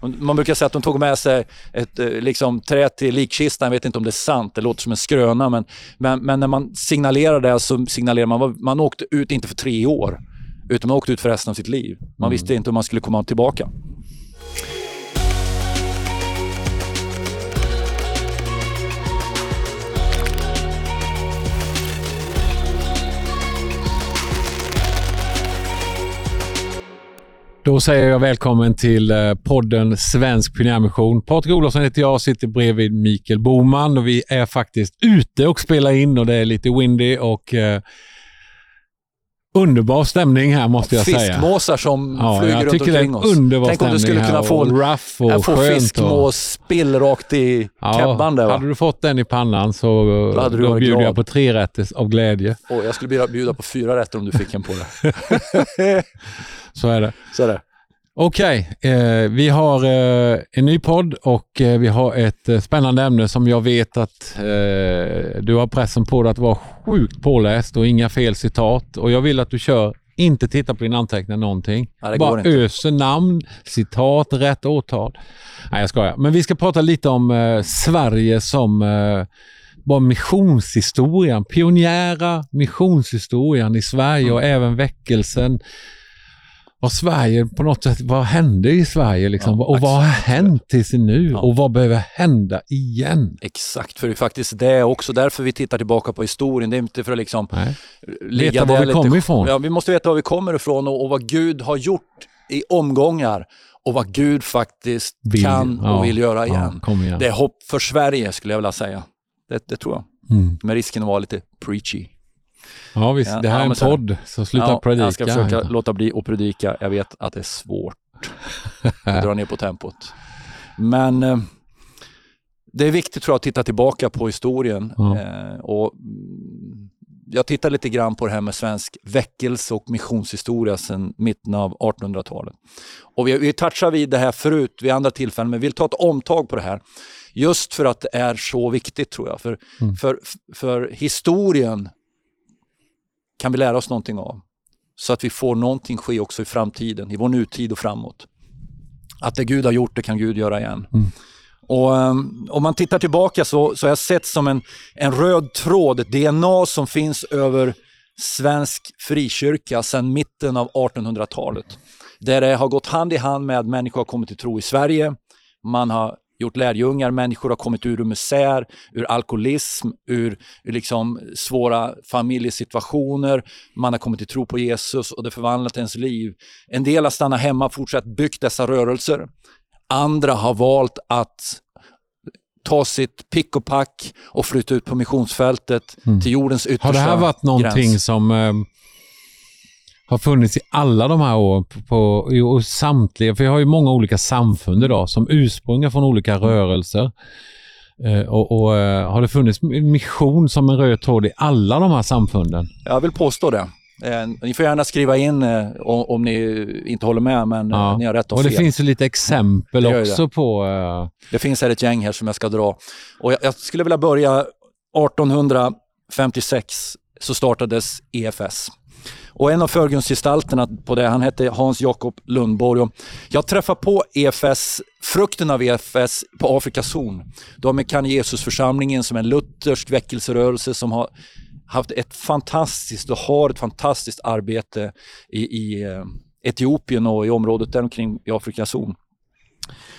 Man brukar säga att de tog med sig ett eh, liksom, trä till likkistan. Jag vet inte om det är sant, det låter som en skröna. Men, men, men när man signalerar det så signalerar man man åkte ut inte för tre år, utan man åkte ut för resten av sitt liv. Man mm. visste inte om man skulle komma tillbaka. Då säger jag välkommen till eh, podden Svensk Pionjärmission. Patrik Olofsson heter jag och sitter bredvid Mikael Boman och vi är faktiskt ute och spelar in och det är lite windy och eh, Underbar stämning här måste jag fiskmåsar säga. Fiskmåsar som ja, flyger runt omkring oss. Underbar Tänk om du skulle kunna få, och rough och få fiskmåsspill rakt i ja, kebban där va? Hade du fått den i pannan så då, hade du då bjuder glad. jag på tre rätter av glädje. Oh, jag skulle bjuda på fyra rätter om du fick en på det. Så är det. Så är det. Okej, okay, eh, vi har eh, en ny podd och eh, vi har ett eh, spännande ämne som jag vet att eh, du har pressen på dig att vara sjukt påläst och inga fel citat. Och jag vill att du kör, inte titta på din anteckning någonting. Ja, Bara öser namn, citat, rätt årtal. Nej, jag skojar. Men vi ska prata lite om eh, Sverige som bara missionshistorien, pionjära missionshistorien i Sverige mm. och även väckelsen vad Sverige på något sätt, vad hände i Sverige liksom? Ja, och vad har hänt tills nu? Ja. Och vad behöver hända igen? Exakt, för det är faktiskt det också därför vi tittar tillbaka på historien. Det är inte för att liksom Veta var vi kommer ifrån. Ja, vi måste veta var vi kommer ifrån och, och vad Gud har gjort i omgångar och vad Gud faktiskt vill, kan och vill göra igen. igen. Det är hopp för Sverige skulle jag vilja säga. Det, det tror jag. Mm. Med risken att vara lite preachy. Ja visst, ja, det här ja, är en podd, så sluta ja, predika. Jag ska försöka låta bli att predika. Jag vet att det är svårt att dra ner på tempot. Men eh, det är viktigt tror jag att titta tillbaka på historien. Eh, och mm, jag tittar lite grann på det här med svensk väckelse och missionshistoria sedan mitten av 1800-talet. Och vi, vi touchar vid det här förut vid andra tillfällen, men vi vill ta ett omtag på det här. Just för att det är så viktigt tror jag. För, mm. för, för historien kan vi lära oss någonting av. Så att vi får någonting ske också i framtiden, i vår nutid och framåt. Att det Gud har gjort, det kan Gud göra igen. Mm. Och um, Om man tittar tillbaka så, så har jag sett som en, en röd tråd, ett DNA som finns över svensk frikyrka sedan mitten av 1800-talet. Där det har gått hand i hand med att människor har kommit till tro i Sverige. Man har gjort lärjungar, människor har kommit ur misär, ur alkoholism, ur, ur liksom svåra familjesituationer. Man har kommit till tro på Jesus och det förvandlat ens liv. En del har stannat hemma och fortsatt byggt dessa rörelser. Andra har valt att ta sitt pick och pack och flytta ut på missionsfältet mm. till jordens yttersta. Har det här varit någonting gräns. som eh, har funnits i alla de här åren på, på, och samtliga, för vi har ju många olika samfund idag som ursprungar från olika rörelser. Eh, och, och eh, Har det funnits mission som en röd tråd i alla de här samfunden? Jag vill påstå det. Eh, ni får gärna skriva in eh, om, om, ni inte håller med, men eh, ja. ni har rätt och. Och det finns ju lite exempel det också det. på... Det finns här ett gäng här som jag ska dra. Och jag, jag skulle vilja börja 1856 så startades EFS. Och en av förgrundsgestalterna på det, han hette Hans Jakob Lundborg. Och jag träffade på EFS, frukten av EFS på Afrikas horn. De är Kan Jesusförsamlingen som är en luthersk väckelserörelse som har haft ett fantastiskt och har ett fantastiskt arbete i, i eh, Etiopien och i området där omkring i Afrikas horn.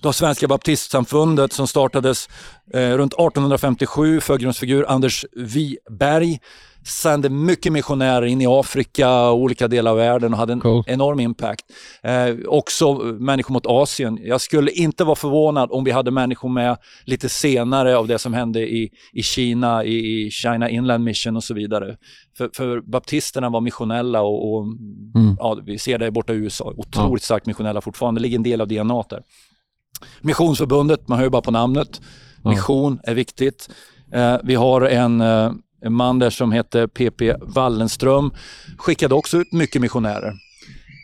Du har Svenska baptistsamfundet som startades eh, runt 1857, förgrundsfigur Anders Wiberg sände mycket missionärer in i Afrika och olika delar av världen och hade en cool. enorm impact. Eh, också människor mot Asien. Jag skulle inte vara förvånad om vi hade människor med lite senare av det som hände i, i Kina, i, i China Inland Mission och så vidare. För, för baptisterna var missionella och, och mm. ja, vi ser det borta i USA, otroligt ja. starkt missionella fortfarande. Det ligger en del av DNA där. Missionsförbundet, man hör ju bara på namnet. Mission är viktigt. Eh, vi har en eh, en man där som hette PP Wallenström skickade också ut mycket missionärer.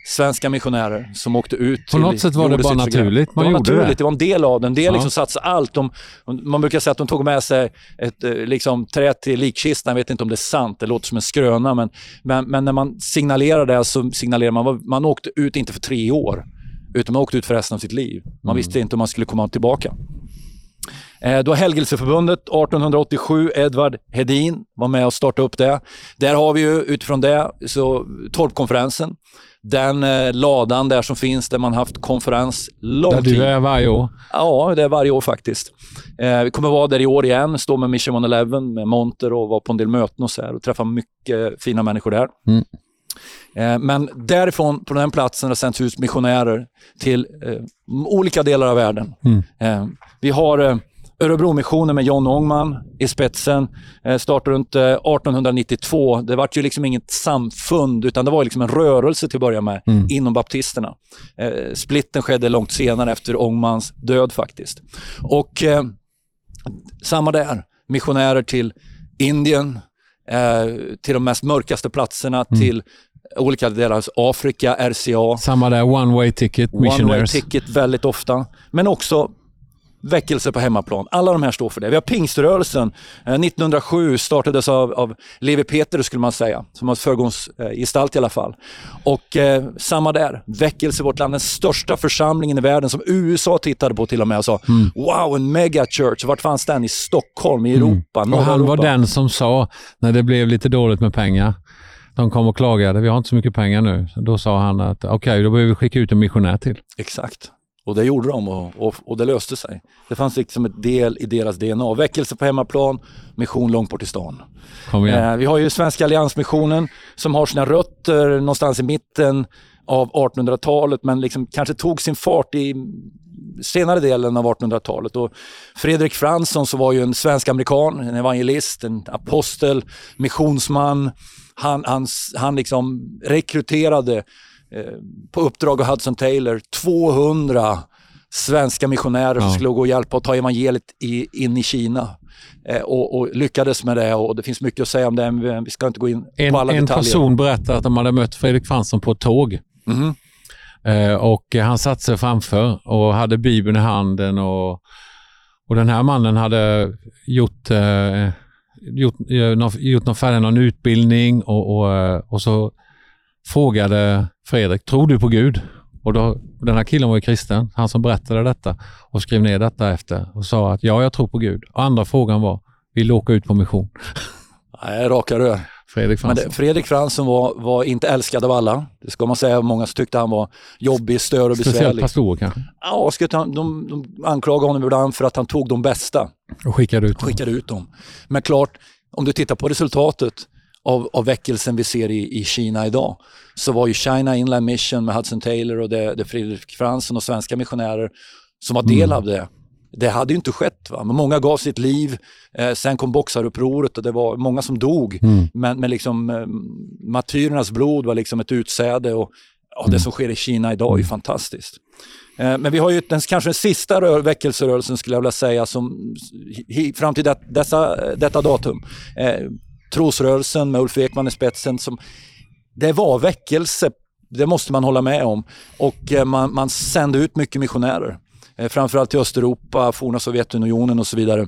Svenska missionärer som åkte ut. På något sätt var det bara naturligt. Man det var naturligt, det. det var en del av den. Det ja. liksom satsade allt. De, man brukar säga att de tog med sig ett eh, liksom, trä till likkistan. Jag vet inte om det är sant, det låter som en skröna. Men, men, men när man signalerar det så signalerar man man åkte ut inte för tre år utan man åkte ut för resten av sitt liv. Man visste inte om man skulle komma tillbaka. Eh, då Helgelseförbundet 1887, Edvard Hedin var med och startade upp det. Där har vi ju utifrån det så Torpkonferensen. Den eh, ladan där som finns där man haft konferens lång Där tid. du är varje år. Ja, det är varje år faktiskt. Eh, vi kommer vara där i år igen, stå med Mission 111 med monter och vara på en del möten och så här och träffa mycket fina människor där. Mm. Eh, men därifrån, på den platsen, har det sänds ut missionärer till eh, olika delar av världen. Mm. Eh, vi har Örebromissionen med John Ångman i spetsen. Startade runt eh, 1892. Det var ju liksom inget samfund utan det var liksom en rörelse till att börja med Mm. inom baptisterna. Splitten skedde långt senare efter Ångmans död faktiskt. Och eh, samma där, missionärer till Indien, eh, till de mest mörkaste platserna, Mm. till olika delar av Afrika, RCA. Samma där, one way ticket, One way ticket väldigt ofta. Men också väckelse på hemmaplan. Alla de här står för det. Vi har pingströrelsen. Eh, 1907 startades av, av Levi Petrus skulle man säga, som har föregångsgestalt i alla fall. Och eh, samma där, väckelse i vårt land. Den största församlingen i världen som USA tittade på till och med och sa Mm. wow, en megachurch. Vart fanns den? I Stockholm, i Europa, Och norra han var Europa. den som sa, när det blev lite dåligt med pengar, de kom och klagade, vi har inte så mycket pengar nu. Då sa han att okej, då behöver vi skicka ut en missionär till. Exakt. Och det gjorde de och, och, och det löste sig. Det fanns liksom ett del i deras DNA. Väckelse på hemmaplan, mission långt bort i stan. Eh, vi har ju Svenska Alliansmissionen som har sina rötter någonstans i mitten av 1800-talet men liksom kanske tog sin fart i senare delen av 1800-talet. Och Fredrik Fransson som var ju en svensk-amerikan, en evangelist, en apostel, missionsman. Han, han, han liksom rekryterade på uppdrag av Hudson Taylor 200 svenska missionärer som Ja. skulle gå och hjälpa och ta evangeliet i, in i Kina. Eh, och, och lyckades med det och det finns mycket att säga om det, men vi ska inte gå in En, på alla en detaljer. person berättade att de hade mött Fredrik Fransson på ett tåg. Mhm. Eh, och eh, han satte sig framför och hade Bibeln i handen och, och den här mannen hade gjort, eh, gjort, eh, gjort någon färdig någon utbildning och, och, eh, och så frågade Fredrik, tror du på Gud? Och då, den här killen var ju kristen, han som berättade detta och skrev ner detta efter och sa att ja, jag tror på Gud. Och andra frågan var, vill du åka ut på mission? Nej, raka rör. Fredrik Fransson. det, Fredrik Fransson var, var inte älskad av alla. Det ska man säga. Många tyckte han var jobbig, stör och Speciellt besvärlig. pastorer kanske. Ja, ta, de, de anklagade honom ibland för att han tog de bästa, Och skickade ut dem. skickade ut dem. Men klart, om du tittar på resultatet av, av väckelsen vi ser i, i Kina idag, så var ju China Inland Mission med Hudson Taylor och det, det Fredrik Fransson och svenska missionärer som var del Mm. av det. Det hade ju inte skett. Va? Men många gav sitt liv. Eh, sen kom boxarupproret och det var många som dog. Mm. Men, men liksom, eh, martyrernas blod var liksom ett utsäde och ja, det som sker i Kina idag är ju fantastiskt. Eh, men vi har ju den, kanske den sista rör, väckelserörelsen skulle jag vilja säga som hi, fram till det, dessa, detta datum. Trosrörelsen med Ulf Ekman i spetsen. Som, det var väckelse, det måste man hålla med om. Och eh, man, man sände ut mycket missionärer. Eh, framförallt till Östeuropa, forna Sovjetunionen och så vidare.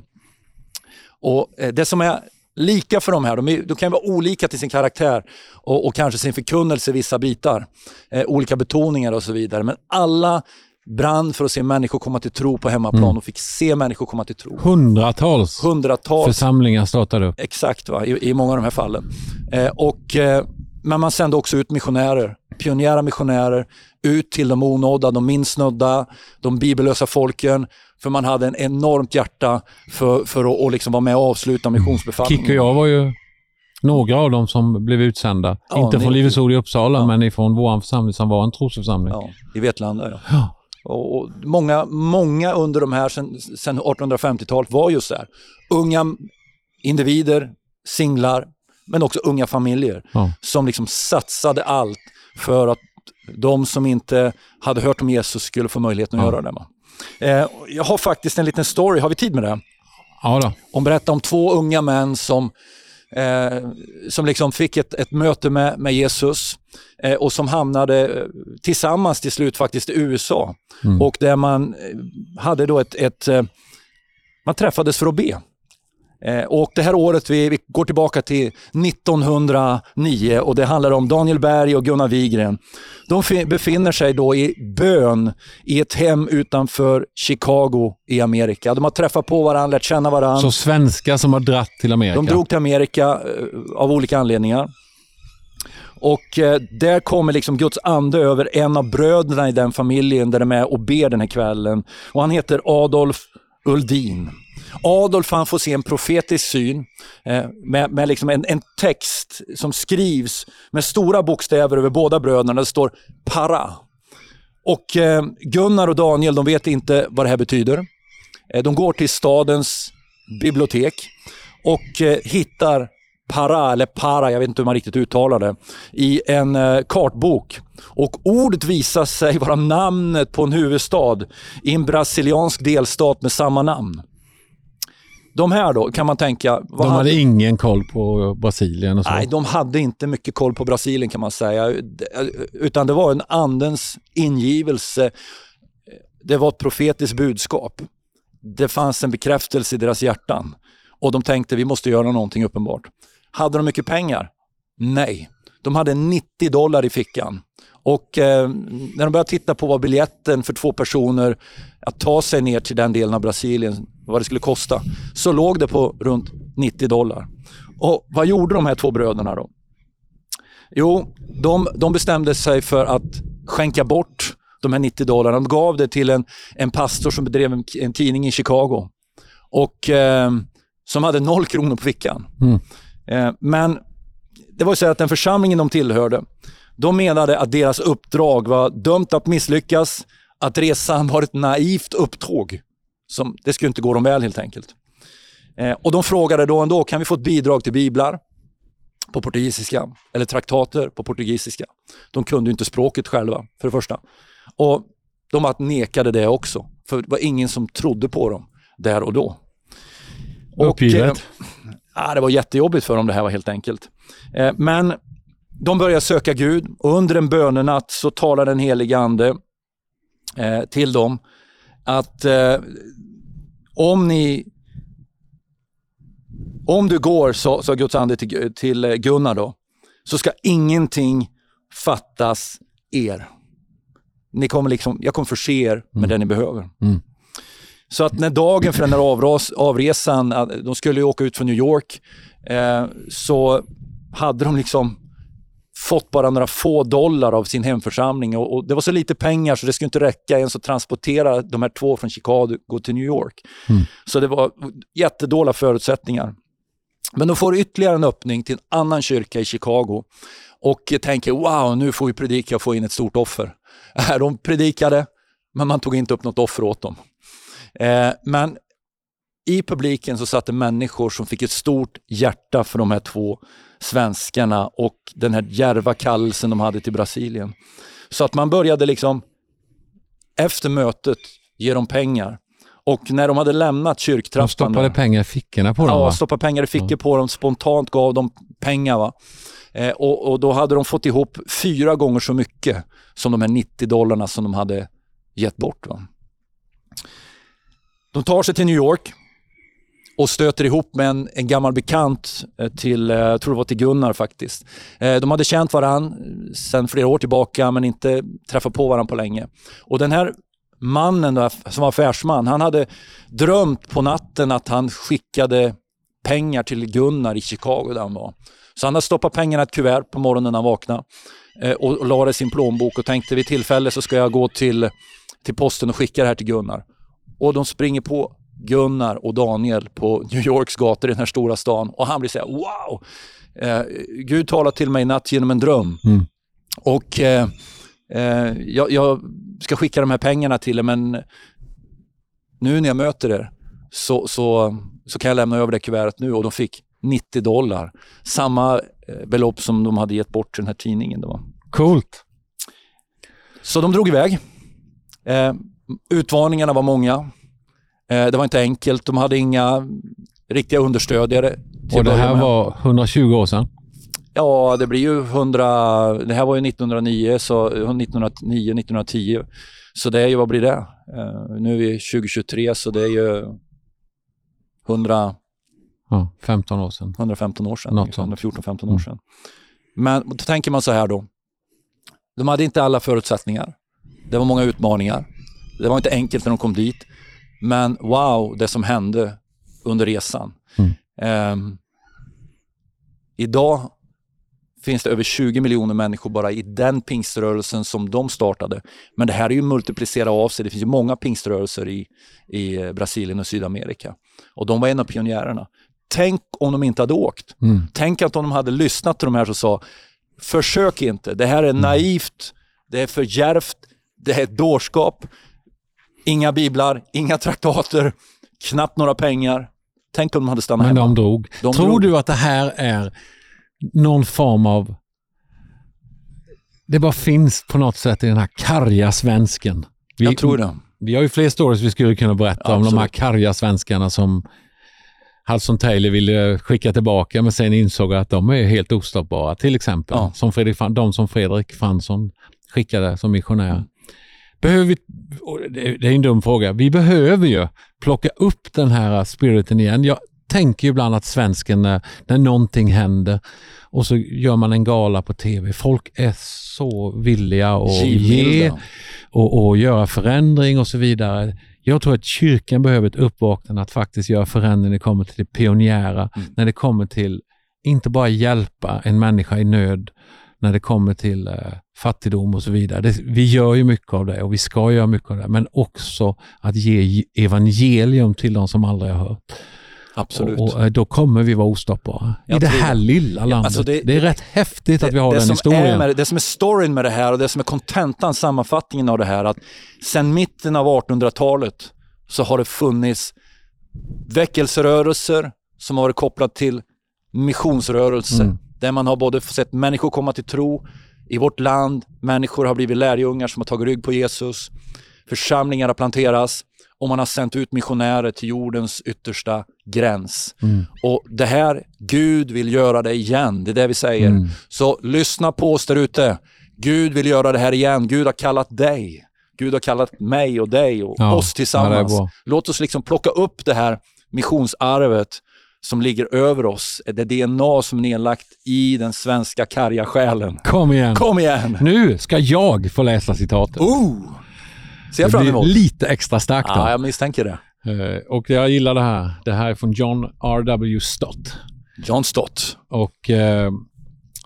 Och eh, Det som är lika för de här, de, är, de kan vara olika till sin karaktär och, och kanske sin förkunnelse i vissa bitar. Eh, olika betoningar och så vidare. Men alla brann för att se människor komma till tro på hemmaplan och fick se människor komma till tro. Hundratals Hundratals församlingar startade upp. Exakt, va? I, i många av de här fallen. Eh, och, eh, men man sände också ut missionärer, pionjära missionärer, ut till de onådda, de minst nödda, de bibellösa folken. För man hade en enormt hjärta för, för att och liksom vara med och avsluta missionsbefallningen. Kick och jag var ju några av dem som blev utsända. Ja, Inte från Livets Ord i Uppsala, Ja. men ifrån vår församling som var en trosförsamling. Ja, I Vetlanda. Ja. Och, många, många under de här sen, sen 1850-talet var just så här. Unga individer, singlar, men också unga familjer Ja. som liksom satsade allt för att de som inte hade hört om Jesus skulle få möjligheten att Ja. göra det. Eh, jag har faktiskt en liten story, har vi tid med det? Ja då. Om berätta om två unga män som, eh, som liksom fick ett, ett möte med, med Jesus eh, och som hamnade eh, tillsammans till slut faktiskt i USA. Mm. Och där man eh, hade då ett, ett eh, man träffades för att be. Eh, och det här året, vi, vi, går tillbaka till 1909 och det handlar om Daniel Berg och Gunnar Wigren. De befinner sig då i bön i ett hem utanför Chicago i Amerika. De har träffat på varandra, lärt känna varandra. Så svenskar som har dratt till Amerika? De drog till Amerika eh, av olika anledningar. Och eh, där kommer liksom Guds ande över en av bröderna i den familjen där de är och ber den här kvällen. Och han heter Adolf Uldin. Adolf han får se en profetisk syn eh, med, med liksom en, en, text som skrivs med stora bokstäver över båda bröderna. Det står para. Och eh, Gunnar och Daniel de vet inte vad det här betyder. Eh, de går till stadens bibliotek och eh, hittar para, eller para, jag vet inte hur man riktigt uttalar det, i en eh, kartbok. Och ordet visar sig vara namnet på en huvudstad i en brasiliansk delstat med samma namn. De här då, kan man tänka... de hade, hade, ingen koll på Brasilien? Och så. Nej, de hade inte mycket koll på Brasilien kan man säga. Utan det var en andens ingivelse. Det var ett profetiskt budskap. Det fanns en bekräftelse i deras hjärtan. Och de tänkte, vi måste göra någonting uppenbart. Hade de mycket pengar? Nej. De hade 90 dollar i fickan. Och eh, när de började titta på vad biljetten för två personer att ta sig ner till den delen av Brasilien, vad det skulle kosta, så låg det på runt 90 dollar. Och vad gjorde de här två bröderna då? Jo, de, de bestämde sig för att skänka bort de här 90 dollarna. De gav det till en, en pastor som bedrev en, en tidning i Chicago och eh, som hade noll kronor på fickan. Mm. Eh, men det var ju så att den församlingen de tillhörde, de menade att deras uppdrag var dömt att misslyckas, att resan var ett naivt upptåg. Som, det skulle inte gå dem väl helt enkelt. Eh, och de frågade då ändå, kan vi få ett bidrag till biblar på portugisiska eller traktater på portugisiska? De kunde ju inte språket själva, för det första. Och de nekade det också, för det var ingen som trodde på dem där och då. Uppgivet? Och, eh, det var jättejobbigt för dem det här var helt enkelt. Eh, men de börjar söka Gud och under en bönenatt så talar den helige Ande eh, till dem att eh, om ni om du går, sa, sa Guds ande till, till Gunnar då, så ska ingenting fattas er. Ni kommer liksom, jag kommer förse er med mm. det ni behöver. Mm. Så att när dagen för den här avras, avresan, de skulle ju åka ut från New York, eh, så hade de liksom fått bara några få dollar av sin hemförsamling och, och, det var så lite pengar så det skulle inte räcka ens att transportera de här två från Chicago till New York. Mm. Så det var jättedåliga förutsättningar. Men de får ytterligare en öppning till en annan kyrka i Chicago och tänker wow, nu får vi predika och få in ett stort offer. De predikade, men man tog inte upp något offer åt dem. Eh, men i publiken så satt det människor som fick ett stort hjärta för de här två svenskarna och den här järva kallelsen de hade till Brasilien. Så att man började liksom efter mötet ge dem pengar. Och när de hade lämnat kyrktrappan... De stoppade pengar i fickorna på dem? Ja, stoppade pengar i fickor på dem, spontant gav dem pengar. Va? Eh, och, och, då hade de fått ihop fyra gånger så mycket som de här 90 dollarna som de hade gett bort. Va? De tar sig till New York och stöter ihop med en, en gammal bekant eh, till, eh, jag tror det var till Gunnar faktiskt. Eh, de hade känt varandra sedan flera år tillbaka men inte träffat på varandra på länge. Och den här mannen då, som var affärsman, han hade drömt på natten att han skickade pengar till Gunnar i Chicago där han var. Så han hade stoppat pengarna i ett kuvert på morgonen när han vaknade och, och la det i sin plånbok och tänkte vid tillfälle så ska jag gå till, till posten och skicka det här till Gunnar. Och de springer på Gunnar och Daniel på New Yorks gator i den här stora stan och han blir så här, wow! Eh, Gud talar till mig i natt genom en dröm. Mm. Och eh, eh, jag, jag, ska skicka de här pengarna till er men nu när jag möter er så, så, så kan jag lämna över det kuvertet nu och de fick 90 dollar. Samma eh, belopp som de hade gett bort till den här tidningen. Då. Coolt. Så de drog iväg. Eh, utmaningarna var många. Eh, det var inte enkelt. De hade inga riktiga understödjare. Och det här var 120 år sedan? Ja, det blir ju 100... Det här var ju 1909, så 1909, 1910. Så det är ju, vad blir det? Uh, nu är vi 2023 så det är ju 100... Ja, 15 år sedan. 115 år sedan. Något sånt. 114-15 år Mm. sedan. Men då tänker man så här då. De hade inte alla förutsättningar. Det var många utmaningar. Det var inte enkelt när de kom dit. Men wow, det som hände under resan. Mm. Ehm, idag finns det över 20 miljoner människor bara i den pingströrelsen som de startade. Men det här är ju multiplicera av sig. Det finns ju många pingströrelser i, i eh, Brasilien och Sydamerika. Och de var en av pionjärerna. Tänk om de inte hade åkt. Mm. Tänk att om de hade lyssnat till de här som sa, försök inte, det här är naivt, det är för djärvt, det är dårskap, inga biblar, inga traktater, knappt några pengar. Tänk om de hade stannat Men hemma. de drog. De Tror drog. du att det här är någon form av... Det bara finns på något sätt i den här karga svensken. Vi, Jag tror det. Vi har ju fler stories vi skulle kunna berätta om de här karga svenskarna som Hudson Taylor ville skicka tillbaka men sen insåg att de är helt ostoppbara. Till exempel Ja. som Fredrik, de som Fredrik Fransson skickade som missionär. Behöver vi, det är en dum fråga, vi behöver ju plocka upp den här spiriten igen. Jag tänker ju ibland att svensken när, när någonting händer och så gör man en gala på tv. Folk är så villiga att ge och, och göra förändring och så vidare. Jag tror att kyrkan behöver ett uppvaknande att faktiskt göra förändring när det kommer till det pionjära, Mm. när det kommer till inte bara hjälpa en människa i nöd, när det kommer till eh, fattigdom och så vidare. Det, vi gör ju mycket av det och vi ska göra mycket av det, men också att ge evangelium till de som aldrig har hört. Absolut. Och, och eh, då kommer vi vara ostoppbara i det här det. lilla landet. alltså det, det- är rätt häftigt att vi har det, den som historien. Är med, det som är storyn med det här och det som är kontentan, sammanfattningen av det här, att sedan mitten av 1800-talet så har det funnits väckelserörelser som har varit kopplat till missionsrörelser, Mm. Där man har både sett människor komma till tro i vårt land, människor har blivit lärjungar som har tagit rygg på Jesus, församlingar har planterats och man har sänt ut missionärer till jordens yttersta gräns. Mm. Och det här, Gud vill göra det igen, det är det vi säger. Mm. Så lyssna på oss där ute. Gud vill göra det här igen. Gud har kallat dig. Gud har kallat mig och dig och Ja, oss tillsammans. Låt oss liksom plocka upp det här missionsarvet som ligger över oss. Det DNA som är nedlagt i den svenska karga själen. Kom igen! Kom igen! Nu ska jag få läsa citatet. Oh! Ser jag det fram blir emot. lite extra starkt då. Ja, jag misstänker det. Eh, Och jag gillar det här. Det här är från John R.W. Stott. John Stott. Och eh,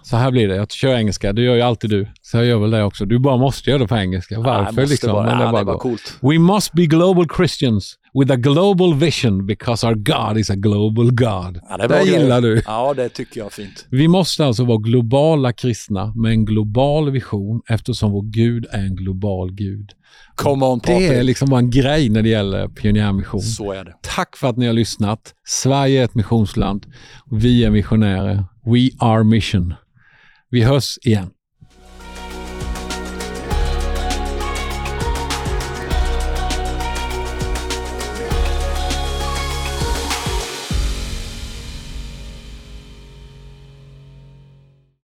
så här blir det. Jag kör engelska. Det gör ju alltid du. Så jag gör väl det också. Du bara måste göra det på engelska. Varför måste liksom? Bara, Men det ja, bara det var coolt. We must be global Christians with a global vision because our God is a global God. Ja, det det gillar du. Ja, det tycker jag är fint. Vi måste alltså vara globala kristna med en global vision eftersom vår Gud är en global Gud. Come on Det är Patrik. liksom bara en grej när det gäller pionjärmission. Så är det. Tack för att ni har lyssnat. Sverige är ett missionsland. Vi är missionärer. We are mission. Vi hörs igen.